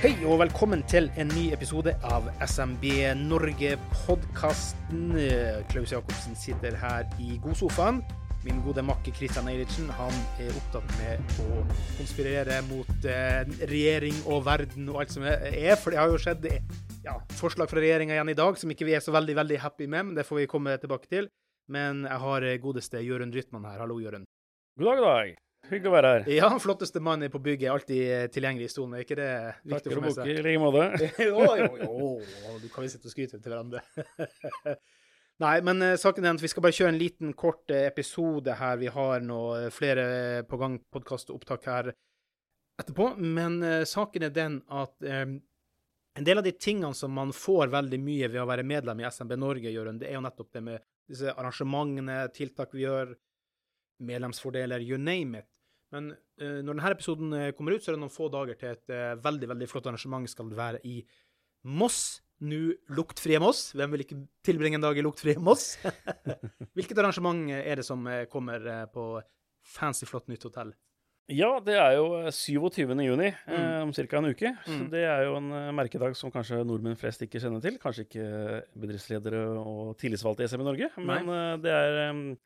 Hei og velkommen til en ny episode av SMB Norge-podkasten. Klaus Jacobsen sitter her i godsofaen. Min gode makke Kristian Eilertsen han er opptatt med å konspirere mot eh, regjering og verden og alt som er. For det har jo skjedd ja, forslag fra regjeringa igjen i dag som ikke vi er så veldig veldig happy med, men det får vi komme tilbake til. Men jeg har eh, godeste Jørund Rytman her. Hallo, Jørund. God dag, god dag. Hyggelig å være her. Ja, flotteste mann på bygget, alltid eh, tilgjengelig i stolen. Er ikke det viktig Takk for seg? i like måte. jo, jo, jo. Du kan jo sitte og skryte til hverandre. Nei, men eh, saken er at vi skal bare kjøre en liten kort eh, episode her. Vi har nå flere på gang podkastopptak her etterpå. Men saken er den at um, en del av de tingene som man får veldig mye ved å være medlem i SMB Norge, Jørund, det er jo nettopp det med disse arrangementene, tiltak vi gjør, medlemsfordeler, you name it. Men uh, når denne episoden eh, kommer ut, så er det noen få dager til et uh, veldig veldig flott arrangement skal være i Moss. Nå luktfrie Moss. Hvem vil ikke tilbringe en dag i luktfrie Moss? Hvilket arrangement er det som kommer på fancy, flott nytt hotell? Ja, det er jo eh, 27. juni, eh, Mm. om ca. en uke. Så Mm. det er jo en merkedag som kanskje nordmenn flest ikke kjenner til. Kanskje ikke bedriftsledere og tillitsvalgte i SM i Norge, men eh, det er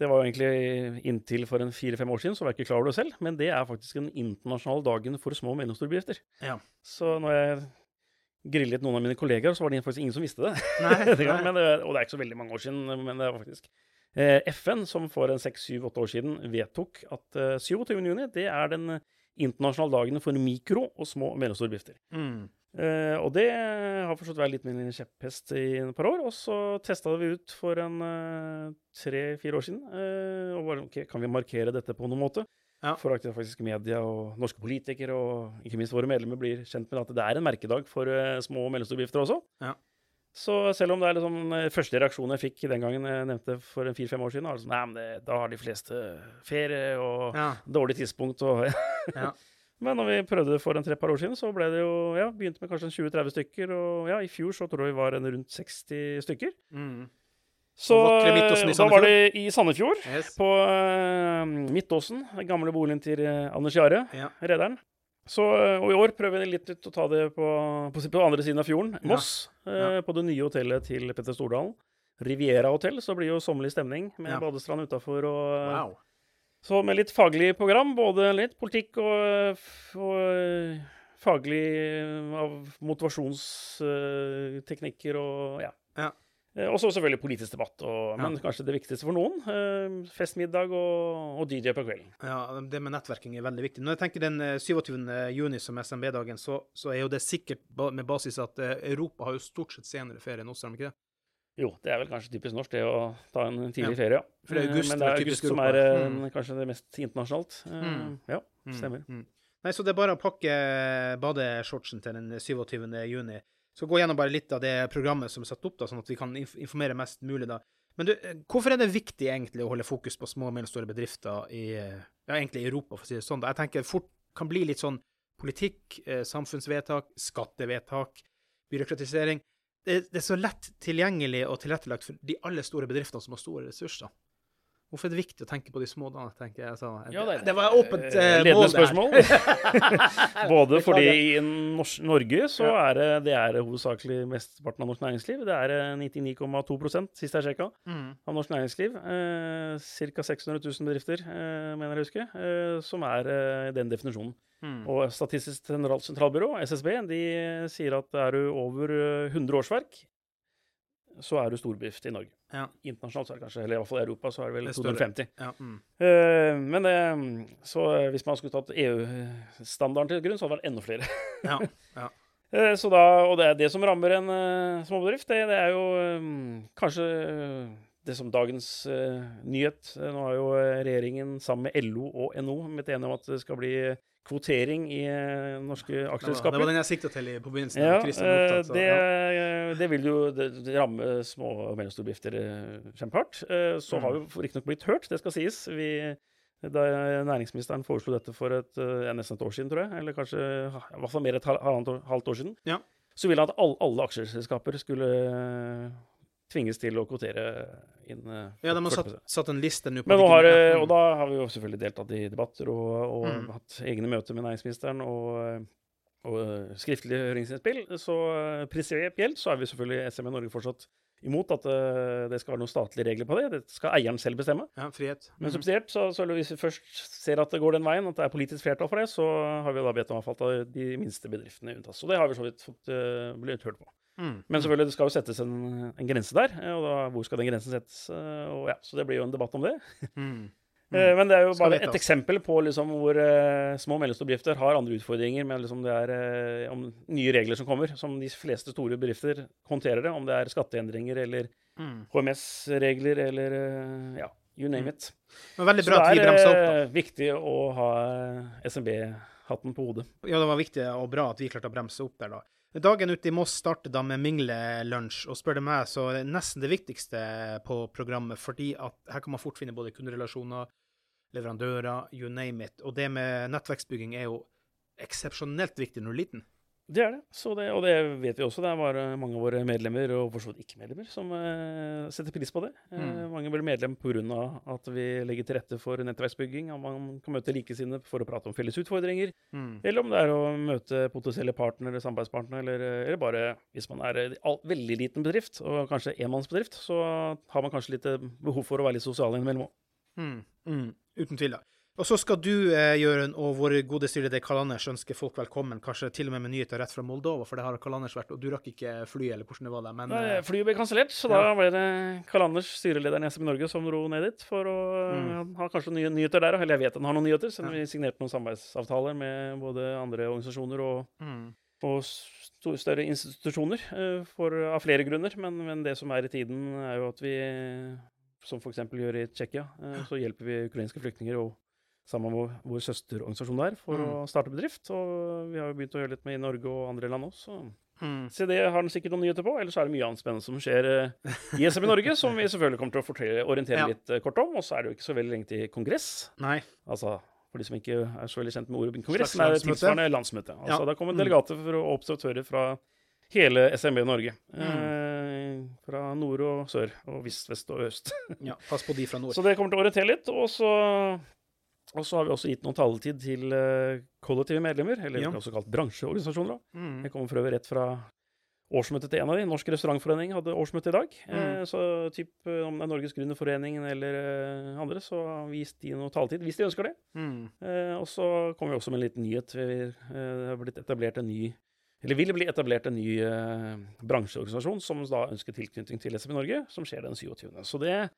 det var jo egentlig inntil for en fire-fem år siden, så var jeg ikke klar over det selv. Men det er faktisk den internasjonale dagen for små og mellomstore bedrifter. Ja. Så når jeg grillet noen av mine kollegaer, så var det faktisk ingen som visste det. Nei, gangen, nei. men det, og det er ikke så veldig mange år siden, men det var faktisk eh, FN, som for en seks, syv, åtte år siden vedtok at eh, 27. juni det er den internasjonale dagen for mikro- og små og mellomstore bedrifter. Mm. Eh, og det har fortsatt vært litt min kjepphest i et par år. Og så testa vi ut for en eh, tre-fire år siden. Uh, og bare, ok, Kan vi markere dette på noen måte? Ja. For at faktisk media og norske politikere og ikke minst våre medlemmer blir kjent med at det er en merkedag for små og mellomstore bedrifter også. Ja. Så selv om det er liksom første reaksjonen jeg fikk den gangen jeg nevnte for en fire-fem år siden, var sånn Nei, men det, da har de fleste ferie og Ja. dårlig tidspunkt og Ja. Men når vi prøvde det for en tre-par år siden, så ble det jo Ja, begynte med kanskje 20-30 stykker, og ja, i fjor så tror jeg vi var en rundt 60 stykker. Mm. Så da var det i Sandefjord, Yes. på uh, Midtåsen, den gamle boligen til eh, Anders Jahre, Ja. rederen. Så, eh, og i år prøver vi litt ut å ta det på, på, på andre siden av fjorden, Moss, Ja. Ja. på det nye hotellet til Petter Stordalen. Riviera hotell, så blir jo sommerlig stemning med Ja. badestrand utafor og Wow. Så med litt faglig program, både litt politikk og, og eh, faglig eh, av motivasjonsteknikker og ja. Ja. Eh, Og så selvfølgelig politisk debatt, og, Ja. men kanskje det viktigste for noen. eh, festmiddag og, og DJ på kvelden. Ja, det med nettverking er veldig viktig. Når jeg tenker den eh, 27. juni som SMB-dagen, så, så er jo det sikkert med basis at eh, Europa har jo stort sett senere ferie enn oss, har de ikke det? Jo, det er vel kanskje typisk norsk det å ta en tidlig Ja. ferie, ja. For det er Eh, august Men det er august som er eh, Mm. kanskje det mest internasjonalt. Eh, Mm. Ja, Mm, stemmer. mm. Nei, så det er bare å pakke badeshortsen til den 27. juni. Så gå gjennom bare litt av det programmet som er satt opp, da, sånn at vi kan informere mest mulig da. Men du, hvorfor er det viktig egentlig å holde fokus på små og mellomstore bedrifter i, ja, egentlig i Europa, for å si det sånn? da? Jeg tenker fort kan bli litt sånn politikk, samfunnsvedtak, skattevedtak, byråkratisering. Det, er så lett tilgjengelig og tilrettelagt for de aller store bedriftene som har store ressurser. Hvorfor er det viktig å tenke på de små da, tenker jeg. Så, Ja, det, det var åpent eh, eh, ledende mål spørsmål. Både fordi i Norge så Ja. er det, det er hovedsakelig mesteparten av norsk næringsliv. Det er eh, 99,2 sist jeg sjekka, Mm. av norsk næringsliv. Eh, Ca. 600 000 bedrifter, eh, mener jeg å huske, eh, som er eh, den definisjonen. Mm. Og Statistisk sentralbyrå, SSB, de sier at er du over eh, 100 årsverk, så er du storbedrift i Norge. Ja. Internasjonalt så er det kanskje, eller i hvert fall i Europa, så er det vel Det er 250. Ja, mm. uh, men det, så eh, hvis man skulle tatt EU-standarden til grunn, så hadde det vært enda flere. ja, ja. Eh, Så da, og det er det som rammer en uh, småbedrift, det, det er jo um, kanskje eh, det som dagens uh, nyhet. Eh, Nå har jo eh, regjeringen sammen med LO og NO blitt enige om at det skal bli kvotering i uh, norske Det det var den jeg sikta til i på begynnelsen. Ja, opptatt, så, det, ja. det vil jo det, det ramme små og mellomstore bedrifter eh, kjempehardt. Eh, Så har Mm. vi riktignok blitt hørt, det skal sies. Vi, da næringsministeren foreslo dette for et, ja, nesten et år siden, tror jeg, eller kanskje i hvert fall mer et hal- halvannet halvt år siden, Ja. så ville han at alle, alle aksjeselskaper skulle tvinges til å kvotere inn eh, ja, de har satt, satt en liste nå på Men nå har, eh, mm. og da har vi jo selvfølgelig deltatt i debatter og, og Mm. hatt egne møter med næringsministeren og, og eh, skriftlige høringsinnspill. Så prinsipielt så er vi selvfølgelig SME Norge fortsatt imot at det skal være noen statlige regler på det. Det skal eieren selv bestemme. ja, frihet. Men Mm. subsidiert, så, så hvis vi først ser at det går den veien, at det er politisk flertall for det, så har vi da bedt om at de minste bedriftene unntas. Så det har vi så vidt fått blitt hørt på. Mm. Men selvfølgelig, det skal jo settes en, en grense der. eh, Og da, hvor skal den grensen settes? eh, Og ja, så det blir jo en debatt om det. Mm. Eh, Men det er jo bare et eksempel på liksom hvor uh, små og mellomstore bedrifter har andre utfordringer med liksom det er uh, om nye regler som kommer, som de fleste store bedrifter håndterer det, om det er skatteendringer eller Mm. HMS-regler eller uh, ja, you name Mm. it. Men veldig Så bra at vi det opp, er eh, viktig å ha SMB-hatten på hodet. Ja, det var viktig og bra at vi klarte å bremse opp der, da. Dagen ute i Moss starter da med Mingle-lunsj, og spør du meg, så er det nesten det viktigste på programmet, fordi at her kan man fort finne både kunderelasjoner, leverandører, you name it. Og det med nettverksbygging er jo eksepsjonelt viktig når du er liten. Det er det. Så det. Og det vet vi også. Det er bare mange av våre medlemmer, og for ikke-medlemmer, som uh, setter pris på det. Mm. Uh, mange blir medlem pga. at vi legger til rette for nettverksbygging. At man kan møte likesinnede for å prate om felles utfordringer. Eller om det er å møte potensielle partnere, samarbeidspartnere, eller, eller bare hvis man er en veldig liten bedrift, og kanskje enmannsbedrift, så har man kanskje litt eh, behov for å være litt sosial innimellom òg. Mm. Mm. Uten tvil. da. Og så skal du, eh, Jørund, og vår gode styreleder Karl Anders ønske folk velkommen, kanskje til og med med nyheter rett fra Moldova, for det har Karl Anders vært, og du rakk ikke fly, eller hvordan det var der, men Nei, eh, Flyet ble kansellert, så Ja. da ble det Karl Anders, styrelederen i SM Norge, som dro ned dit for å Mm. ha kanskje nye nyheter der, eller jeg vet han har noen nyheter, siden Ja. vi signerte noen samarbeidsavtaler med både andre organisasjoner og, mm. og større institusjoner, eh, for, av flere grunner. Men, men det som er i tiden, er jo at vi, som f.eks. gjør i Tsjekkia, eh, så hjelper vi ukrainske flyktninger og sammen med vår, søsterorganisasjon der for Mm. å starte bedrift. Og vi har jo begynt å gjøre litt med i Norge og andre land også. Mm. Så det har den sikkert noen nyheter på. Ellers er det mye annet spennende som skjer eh, i SM i Norge, som vi selvfølgelig kommer til å fortelle, orientere Ja. litt eh, kort om. Og så er det jo ikke så veldig lenge til kongress. Nei. Altså, for de som ikke er så veldig kjent med ordet kongress, er det tilsvarende landsmøte. Altså, Ja. Da kommer Mm. delegater og observatører fra hele SMB Norge. Mm. Eh, fra nord og sør, og vest, vest og øst. Ja, pass på de fra nord. Så det kommer til å orientere litt. Og så, og så har vi også gitt noen taletid til eh, kollektive medlemmer, eller Ja. også kalt bransjeorganisasjoner. Mm. Jeg kommer for øvrig rett fra årsmøtet til en av de. Norsk Restaurantforening hadde årsmøte i dag. Eh, Mm. så typ, eh, om det er Norges Gründerforening eller eh, andre, så vis de noe taletid, hvis de ønsker det. Mm. Eh, og så kommer vi også med en liten nyhet. Vi, eh, det har blitt etablert en ny eller vil bli etablert en ny eh, bransjeorganisasjon som da ønsker tilknytning til SMI Norge, som skjer den 27. Så det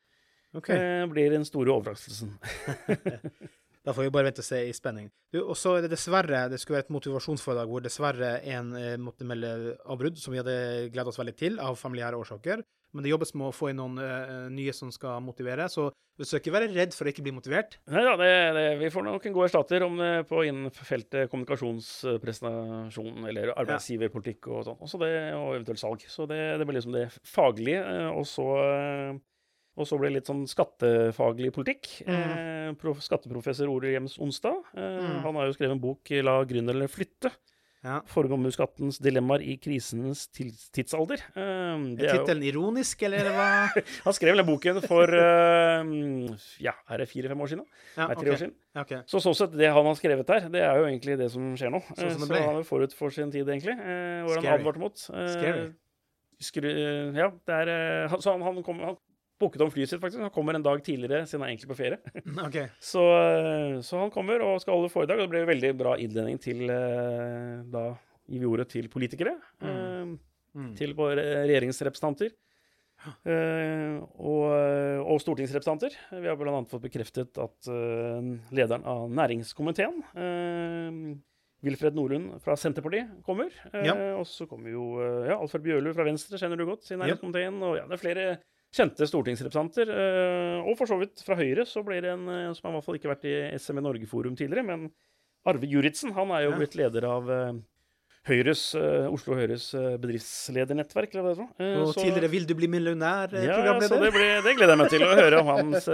Okay. eh, blir den store overraskelsen. Da får vi bare vente og se i spenning. Og så er det dessverre Det skulle være et motivasjonsforedrag hvor dessverre en eh, måtte melde avbrudd, som vi hadde gleda oss veldig til, av familiære årsaker. Men det jobbes med å få inn noen eh, nye som skal motivere, så vi skal ikke være redd for å ikke bli motivert. Nei da, det, det, vi får nok en god erstatter om det på innen feltet kommunikasjonspresentasjon eller arbeidsgiverpolitikk og sånn, og eventuelt salg. Så det, det blir liksom det faglige, eh, og så eh, og så ble det litt sånn skattefaglig politikk. Eh, skatteprofessor Ole Jems Onsdag. Eh, Mm. Han har jo skrevet en bok 'La gründerne flytte'. Ja. Formuesskattens dilemmaer i krisens tidsalder. Eh, det Er jo, tittelen ironisk, eller hva? han skrev den boken for eh, ja, er det fire-fem år siden? Ja, Nei, tre ok. år siden. Okay. Så sånn sett, det han har skrevet der, det er jo egentlig det som skjer nå. Sånn Eh, som det så han er forut for sin tid, egentlig. Hvor han Scary. advarte mot. Scary. skru, ja, er eh, Så han, han, kom, han booket om flyet sitt, faktisk. Han kommer en dag tidligere, siden han er egentlig på ferie. Okay. Så, eh, så han kommer og skal holde foredrag, og det ble en veldig bra innledning til eh, Da gir vi ordet til politikere. Mm. Mm. Til våre regjeringsrepresentanter. Uh, og, og stortingsrepresentanter. Vi har bl.a. fått bekreftet at uh, lederen av næringskomiteen, uh, Wilfred Nordlund fra Senterpartiet kommer. Eh, Ja. Og så kommer jo eh, ja, Alfred Bjørlund fra Venstre, kjenner du godt, i Ja. næringskomiteen. Og ja, det er flere kjente stortingsrepresentanter. eh, og for så vidt fra Høyre så blir det en eh, som har i hvert fall ikke vært i SME Norge-forum tidligere, men Arve Juritzen. Han er jo blitt leder av eh, Høyres, Oslo Høyres bedriftsledernettverk, eller hva det er. Og så- tidligere 'Vil du bli ja, så millionær'-programleder. det, blir, det gleder jeg meg til å høre om hans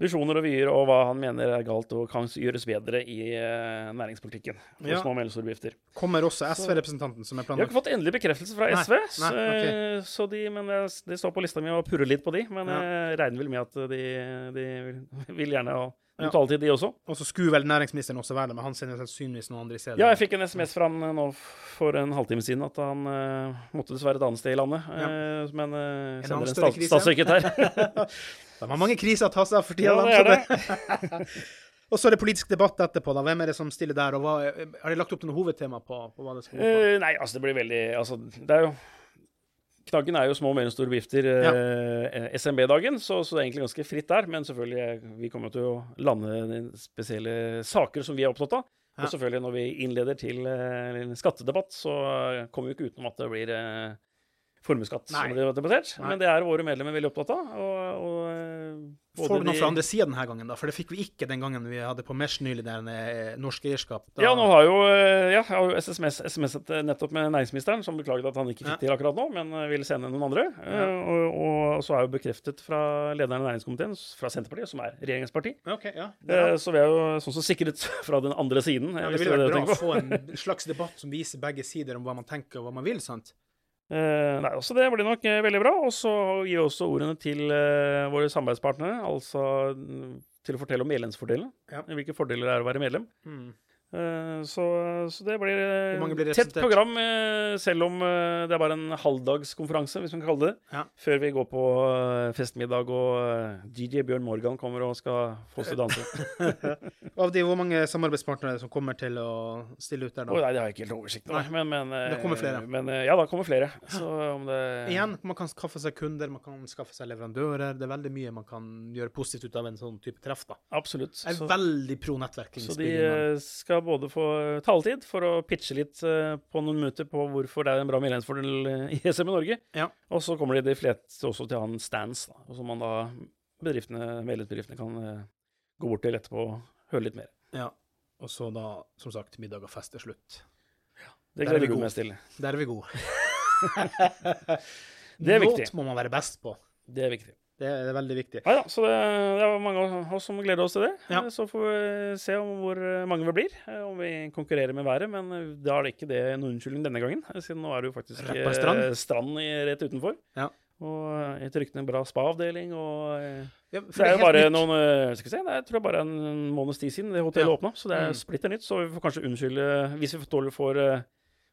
visjoner og vyer, og hva han mener er galt og kan gjøres bedre i eh, næringspolitikken for Ja. små og mellomstore bedrifter. Kommer også SV-representanten, som er Jeg har planlagt. ikke fått endelig bekreftelse fra Nei, SV, så, nei, ok. så de, men det, det står på lista mi å purre litt på de. Men Ja. jeg regner vel med at de, de vil- vil gjerne ha Ja. taletid, de også. Og så skulle vel næringsministeren også være der, men han sender sannsynligvis noen andre i stedet. Ja, jeg fikk en SMS fra han eh, nå for en halvtime siden at han uh, måtte dessverre et annet sted i landet. eh, men uh, En sender annen en stats statssekretær. De har mange kriser å ta seg av for tida. ja, det er det. Og så er det politisk debatt etterpå. da. Hvem er det som stiller der? og hva, Har de lagt opp til noe hovedtema på, på hva det skal gå på? Uh, nei, altså det blir veldig Altså, det er jo Knaggen er jo små og mellomstore bedrifter, eh, SMB-dagen, så, så det er egentlig ganske fritt der. Men selvfølgelig, eh, vi kommer til å lande spesielle saker som vi er opptatt av. Ja. Og selvfølgelig, når vi innleder til eh, en skattedebatt, så eh, kommer vi ikke utenom at det blir eh, formuesskatt som blir debattert. Nei. Men det er våre medlemmer veldig opptatt av. Og, og eh, både Får du noe fra andre sida denne gangen, da? For det fikk vi ikke den gangen vi hadde på Mesh nylig, der eh, norsk eierskap. Da, Ja, nå har jo, eh, ja, jeg har jo SMS, SMS-et nettopp med næringsministeren, som beklaget at han ikke fikk Ja. til akkurat nå, men vil sende noen andre. Eh, Og, og så er jo bekreftet fra lederen av næringskomiteen, fra Senterpartiet, som er regjeringsparti. OK, ja. Det, er. Så vi er jo sånn som sikret fra den andre siden. ja, det ville vært bra å få en slags debatt som viser begge sider om hva man tenker og hva man vil, sant? Eh, nei, også Det blir nok eh, veldig bra. Og så gir vi også ordene til eh, våre samarbeidspartnere, altså mm, til å fortelle om medlemsfordelene. Ja. Hvilke fordeler det er å være medlem. Eh, Så, så det blir eh, blir tett program, eh, selv om eh, det er bare en halvdagskonferanse, hvis man kan kalle det. Ja. Før vi går på eh, festmiddag og eh, DJ Bjørn Morgan kommer og skal få oss til å danse. Av de, hvor mange samarbeidspartnere som kommer til å stille ut der, da? Oh, nei, det har jeg ikke helt oversikt over. Men, men, eh, Det kommer flere. Men, eh, ja, da kommer flere. Så om det Igjen, man kan skaffe seg kunder, man kan skaffe seg leverandører. Det er veldig mye man kan gjøre positivt ut av en sånn type treff. da. Absolutt. Jeg er Så- veldig pro Så de nettverkingsbygging. Eh, skal både få taletid for å pitche litt eh, på noen minutter på hvorfor det er en bra medlemsfordel eh, i SM i Norge. Ja. Og så kommer de de fleste også til å ha en stands, da, som man da bedriftene, medlemsbedriftene kan eh, gå bort til etterpå og høre litt mer. Ja. Og så da, som sagt, middag og fest til slutt. Det er vi gleder vi oss til. Der er vi gode. Det er Låt viktig. må man være best på. Det er viktig. Det er veldig viktig. Ja, ja så det, det er mange av oss som gleder oss til det. Ja. Så får vi se om hvor mange vi blir, eh, om vi konkurrerer med været. Men eh, da er det ikke det noen unnskyldning denne gangen, eh, siden nå er det jo faktisk strand. strand i, rett utenfor. Ja. Og etter ryktene en bra spa-avdeling. Og Ja, det er jo bare nytt. noen skal vi se, det er, tror er bare en måneds tid siden det hotellet Ja. åpna, så det er Mm. splitter nytt. Så vi får kanskje unnskylde Hvis vi får,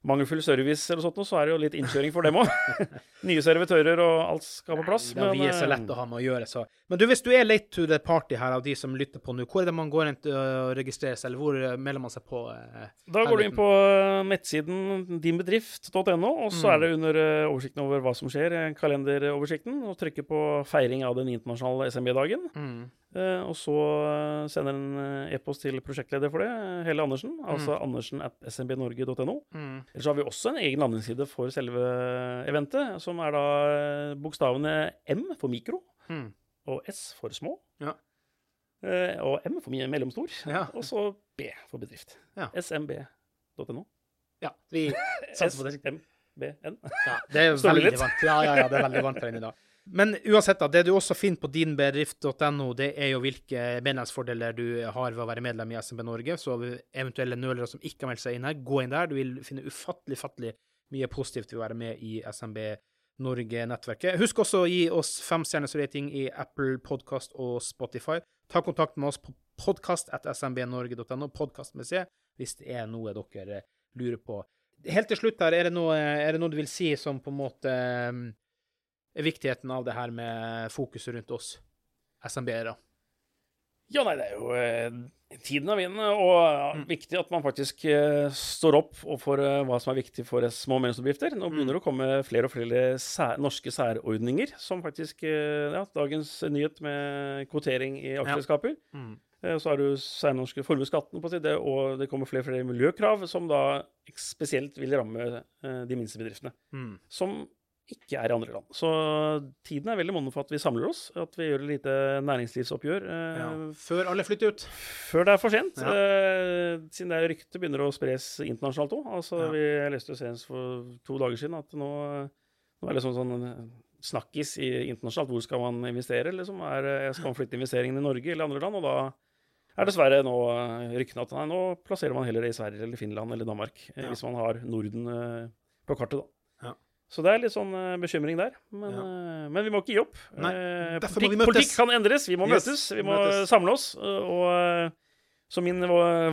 mangelfull service eller sånt, så er det jo litt innkjøring for dem òg. Nye servitører og alt skal på plass. Nei, da, vi er så eh, lett å ha med å gjøre, så. Men du, hvis du er late to the party her, av de som lytter på nå, hvor er det man går inn til å registrere seg, eller hvor eh, melder man seg på? eh? Da går du inn på eh, nettsiden dinbedrift.no, og så Mm. er det under eh, oversikten over hva som skjer, eh, kalenderoversikten, og trykker på feiring av den internasjonale SMB-dagen. Mm. Eh, og så eh, sender en eh, e-post til prosjektleder for det, Helle Andersen, altså andersen at smbnorge.no. Mm. Ellers har vi også en egen landingsside for selve eventet, som er da bokstavene M for mikro Mm. og S for små. Ja. Og M for mellomstor. Ja. Og så B for bedrift. Ja. smb.no. ja, vi satser på det. SMBN. Ja, det er veldig varmt. Ja, ja, ja, det er veldig varmt for en i dag. Men uansett, da, det du også finner på dinbedrift.no, det er jo hvilke medlemsfordeler du har ved å være medlem i SMB Norge. Så eventuelle nølere som ikke har meldt seg inn her, gå inn der. Du vil finne ufattelig, fattelig mye positivt ved å være med i SMB Norge-nettverket. Husk også å gi oss femstjerners rating i Apple Podcast og Spotify. Ta kontakt med oss på podkast.smbnorge.no, podkast med C, hvis det er noe dere lurer på. Helt til slutt her, er det noe, er det noe du vil si som på en måte er viktigheten av det her med fokuset rundt oss SMB-ere? Ja, nei, det er jo eh, tiden av vinden, og Mm. viktig at man faktisk eh, står opp og for eh, hva som er viktig for eh, små og mellomstore. Nå Mm. begynner det å komme flere og flere sær, norske særordninger, som faktisk eh, Ja, dagens nyhet med kvotering i aksjeselskaper. Mm. Eh, Så har du særnorske formuesskatten på side, og det kommer flere og flere miljøkrav som da spesielt vil ramme de minste bedriftene. Mm. Som ikke er i andre land. Så tiden er veldig moden for at vi samler oss, at vi gjør et lite næringslivsoppgjør. eh, Ja. Før alle flytter ut. Før det er for sent. Ja. eh, siden det er ryktet begynner å spres internasjonalt òg. Altså, Ja. vi, leste senest for to dager siden at nå, nå er det sånn, sånn eh, snakkis internasjonalt. Hvor skal man investere? Liksom? Er, eh, skal man flytte investeringene i Norge eller andre land? Og da er dessverre nå ryktene at nei, nå plasserer man heller det i Sverige eller Finland eller Danmark. Hvis man har Norden på kartet, da. Så det er litt sånn eh, bekymring der. Men, Ja. eh, men vi må ikke gi opp. Nei, Eh, politikk, politikk kan endres. Vi må møtes. Vi vi må møtes. samle oss. Og så min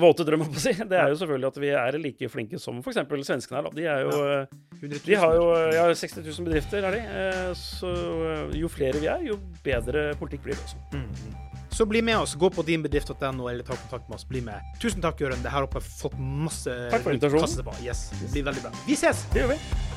våte drøm, å si, det er jo selvfølgelig at vi er like flinke som f.eks. svenskene her. De er jo 100 000. De har jo ja, 60 000 bedrifter, er de. Så jo flere vi er, jo bedre politikk blir det også. Mm. Så bli med oss. Gå på dinbedrift.no eller ta kontakt med oss. Bli med. Tusen takk, Jørund. Det her oppe har fått masse Takk for invitasjonen. Yes, det blir veldig bra. Vi ses! Det gjør vi.